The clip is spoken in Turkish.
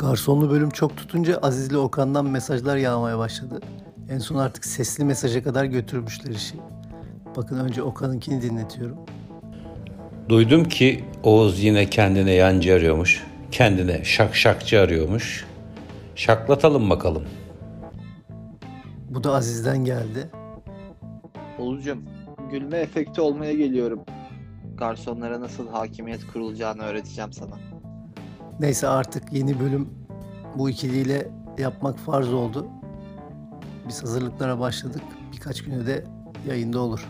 Garsonlu bölüm çok tutunca Aziz'le Okan'dan mesajlar yağmaya başladı. En son artık sesli mesaja kadar götürmüşler işi. Bakın önce Okan'ınkini dinletiyorum. Duydum ki Oğuz yine kendine yancı arıyormuş. Kendine şak şakçı arıyormuş. Şaklatalım bakalım. Bu da Aziz'den geldi. Oğuzcum, gülme efekti olmaya geliyorum. Garsonlara nasıl hakimiyet kurulacağını öğreteceğim sana. Neyse artık yeni bölüm bu ikiliyle yapmak farz oldu. Biz hazırlıklara başladık. Birkaç güne de yayında olur.